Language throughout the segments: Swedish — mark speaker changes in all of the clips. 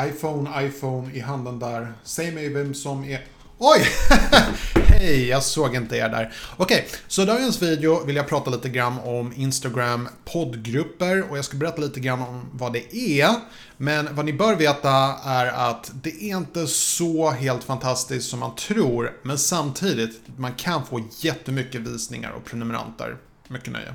Speaker 1: iPhone, iPhone i handen där. Säg mig vem som är... Oj! Hej, jag såg inte er där. Okej, så i dagens video vill jag prata lite grann om Instagram poddgrupper och jag ska berätta lite grann om vad det är. Men vad ni bör veta är att det är inte så helt fantastiskt som man tror, men samtidigt, man kan få jättemycket visningar och prenumeranter. Mycket nöje.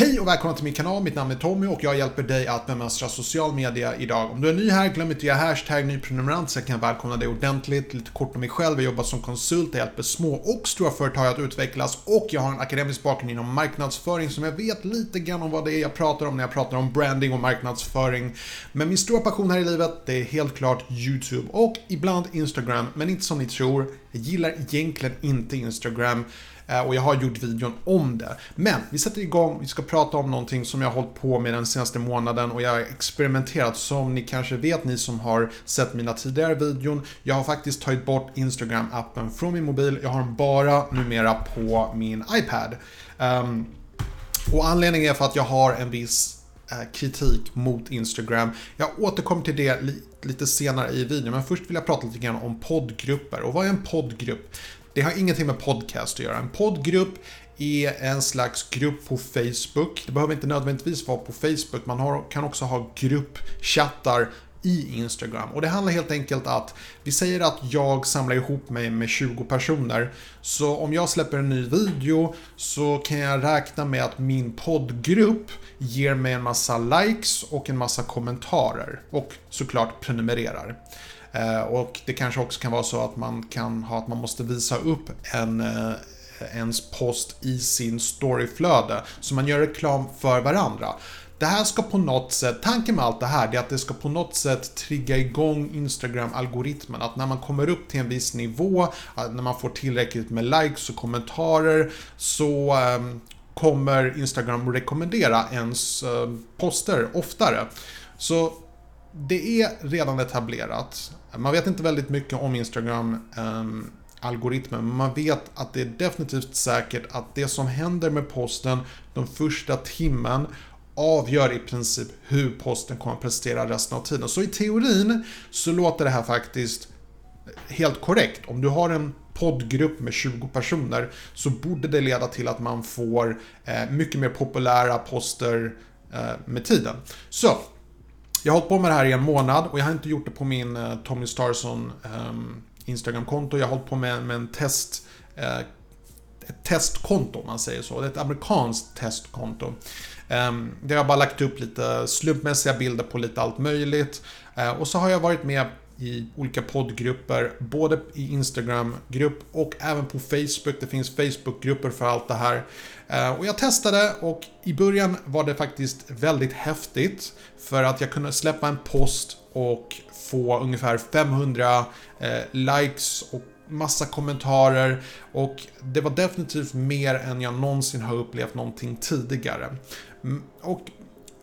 Speaker 1: Hej och välkomna till min kanal, mitt namn är Tommy och jag hjälper dig att bemästra social media idag. Om du är ny här, glöm inte att göra hashtag nyprenumerant så jag kan välkomna dig ordentligt. Lite kort om mig själv, jag jobbar som konsult, jag hjälper små och stora företag att utvecklas och jag har en akademisk bakgrund inom marknadsföring som jag vet lite grann om vad det är jag pratar om när jag pratar om branding och marknadsföring. Men min stora passion här i livet, det är helt klart YouTube och ibland Instagram, men inte som ni tror. Jag gillar egentligen inte Instagram. Eh, och jag har gjort videon om det. Men vi sätter igång, vi ska prata om någonting som jag har hållit på med den senaste månaden och jag har experimenterat som ni kanske vet ni som har sett mina tidigare videon. Jag har faktiskt tagit bort Instagram-appen från min mobil. Jag har den bara numera på min iPad. Um, och anledningen är för att jag har en viss eh, kritik mot Instagram. Jag återkommer till det lite senare i videon, men först vill jag prata lite grann om poddgrupper. Och vad är en poddgrupp? Det har ingenting med podcast att göra. En poddgrupp är en slags grupp på Facebook. Det behöver inte nödvändigtvis vara på Facebook. Man har, kan också ha gruppchattar i Instagram. Och det handlar helt enkelt att vi säger att jag samlar ihop mig med 20 personer. Så om jag släpper en ny video så kan jag räkna med att min poddgrupp ger mig en massa likes och en massa kommentarer. Och såklart prenumererar. Eh, och det kanske också kan vara så att man kan ha att man måste visa upp en eh, ens post i sin storyflöde. Så man gör reklam för varandra. Det här ska på något sätt, tanken med allt det här är att det ska på något sätt trigga igång Instagram-algoritmen. Att när man kommer upp till en viss nivå, när man får tillräckligt med likes och kommentarer så ehm, kommer Instagram rekommendera ens eh, poster oftare. Så det är redan etablerat. Man vet inte väldigt mycket om Instagram ehm, algoritmen men man vet att det är definitivt säkert att det som händer med posten de första timmen avgör i princip hur posten kommer att prestera resten av tiden. Så i teorin så låter det här faktiskt helt korrekt. Om du har en poddgrupp med 20 personer så borde det leda till att man får eh, mycket mer populära poster eh, med tiden. Så jag har hållit på med det här i en månad och jag har inte gjort det på min eh, Tommy Starson eh, Instagram-konto. Jag har hållit på med, med en test eh, ett testkonto om man säger så. Det är ett amerikanskt testkonto. Ehm, där jag bara lagt upp lite slumpmässiga bilder på lite allt möjligt. Eh, och så har jag varit med i olika poddgrupper, både i Instagram-grupp och även på Facebook. Det finns Facebook-grupper för allt det här. Eh, och jag testade och i början var det faktiskt väldigt häftigt för att jag kunde släppa en post och få ungefär 500 eh, likes och massa kommentarer och det var definitivt mer än jag någonsin har upplevt någonting tidigare. Mm, och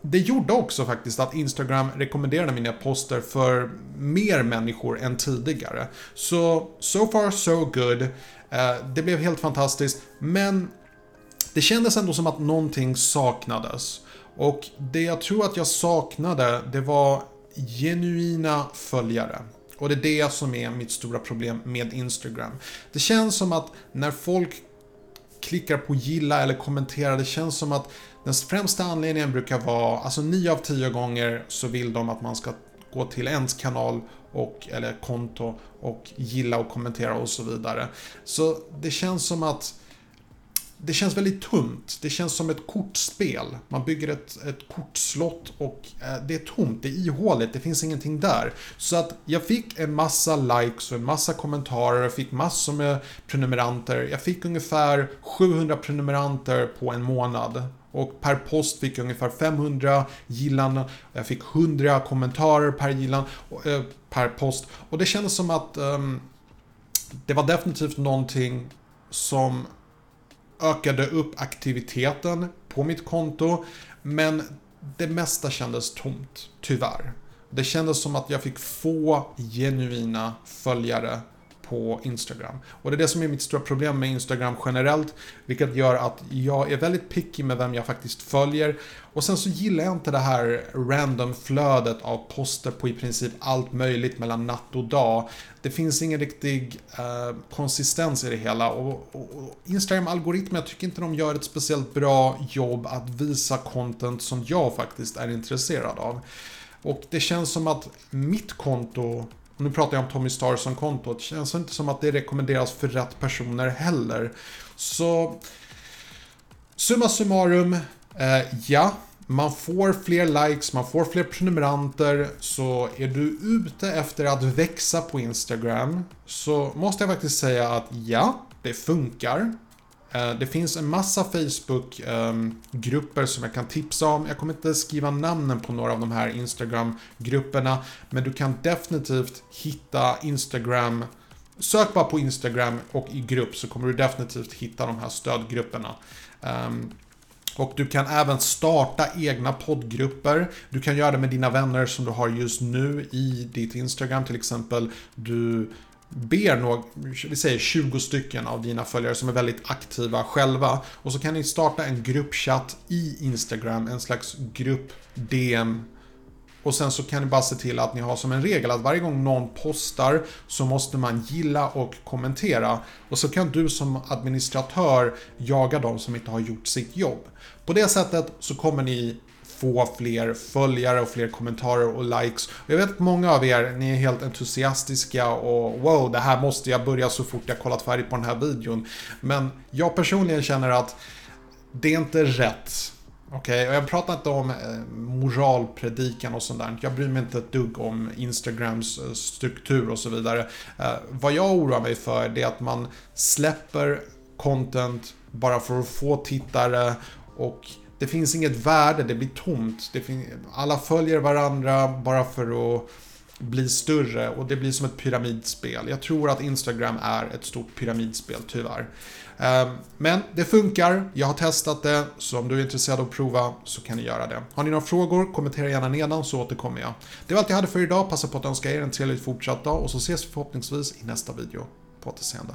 Speaker 1: det gjorde också faktiskt att Instagram rekommenderade mina poster för mer människor än tidigare. Så, so far so good. Eh, det blev helt fantastiskt, men det kändes ändå som att någonting saknades. Och det jag tror att jag saknade, det var genuina följare. Och det är det som är mitt stora problem med Instagram. Det känns som att när folk klickar på gilla eller kommentera, det känns som att den främsta anledningen brukar vara, alltså 9 av 10 gånger så vill de att man ska gå till ens kanal och, eller konto och gilla och kommentera och så vidare. Så det känns som att det känns väldigt tunt. Det känns som ett kortspel. Man bygger ett, ett kortslott och eh, det är tomt, det är ihåligt, det finns ingenting där. Så att jag fick en massa likes och en massa kommentarer, jag fick massor med prenumeranter. Jag fick ungefär 700 prenumeranter på en månad. Och per post fick jag ungefär 500 gillan. Jag fick 100 kommentarer per gillan, eh, per post. Och det kändes som att um, det var definitivt någonting som ökade upp aktiviteten på mitt konto. Men det mesta kändes tomt, tyvärr. Det kändes som att jag fick få genuina följare på Instagram. Och det är det som är mitt stora problem med Instagram generellt, vilket gör att jag är väldigt picky med vem jag faktiskt följer. Och sen så gillar jag inte det här random flödet av poster på i princip allt möjligt mellan natt och dag. Det finns ingen riktig eh, konsistens i det hela och, och, och Instagram algoritmer, jag tycker inte de gör ett speciellt bra jobb att visa content som jag faktiskt är intresserad av. Och det känns som att mitt konto och nu pratar jag om Tommy Starson-kontot. Känns inte som att det rekommenderas för rätt personer heller. Så summa summarum, eh, ja. Man får fler likes, man får fler prenumeranter. Så är du ute efter att växa på Instagram så måste jag faktiskt säga att ja, det funkar. Eh, det finns en massa Facebook-grupper ehm, som jag kan tipsa om. Jag kommer inte skriva namnen på några av de här Instagram-grupperna. Men du kan definitivt hitta Instagram Sök bara på Instagram och i grupp så kommer du definitivt hitta de här stödgrupperna. Ehm, och du kan även starta egna poddgrupper. Du kan göra det med dina vänner som du har just nu i ditt Instagram till exempel. Du ber några, vi säger 20 stycken av dina följare som är väldigt aktiva själva. Och så kan ni starta en gruppchatt i Instagram, en slags grupp DM. Och sen så kan ni bara se till att ni har som en regel att varje gång någon postar så måste man gilla och kommentera. Och så kan du som administratör jaga de som inte har gjort sitt jobb. På det sättet så kommer ni få fler följare och fler kommentarer och likes. Jag vet att många av er, ni är helt entusiastiska och wow, det här måste jag börja så fort jag kollat färdigt på den här videon. Men jag personligen känner att det är inte rätt. Okej, okay? och jag pratar inte om eh, moralpredikan och sånt där. Jag bryr mig inte ett dugg om Instagrams eh, struktur och så vidare. Eh, vad jag oroar mig för det är att man släpper content bara för att få tittare och det finns inget värde, det blir tomt. Det alla följer varandra bara för att bli större och det blir som ett pyramidspel. Jag tror att Instagram är ett stort pyramidspel, tyvärr. Ehm, men det funkar, jag har testat det, så om du är intresserad av att prova så kan ni göra det. Har ni några frågor, kommentera gärna nedan så återkommer jag. Det var allt jag hade för idag, passa på att önska er en trevlig fortsatt dag och så ses vi förhoppningsvis i nästa video. På återseende.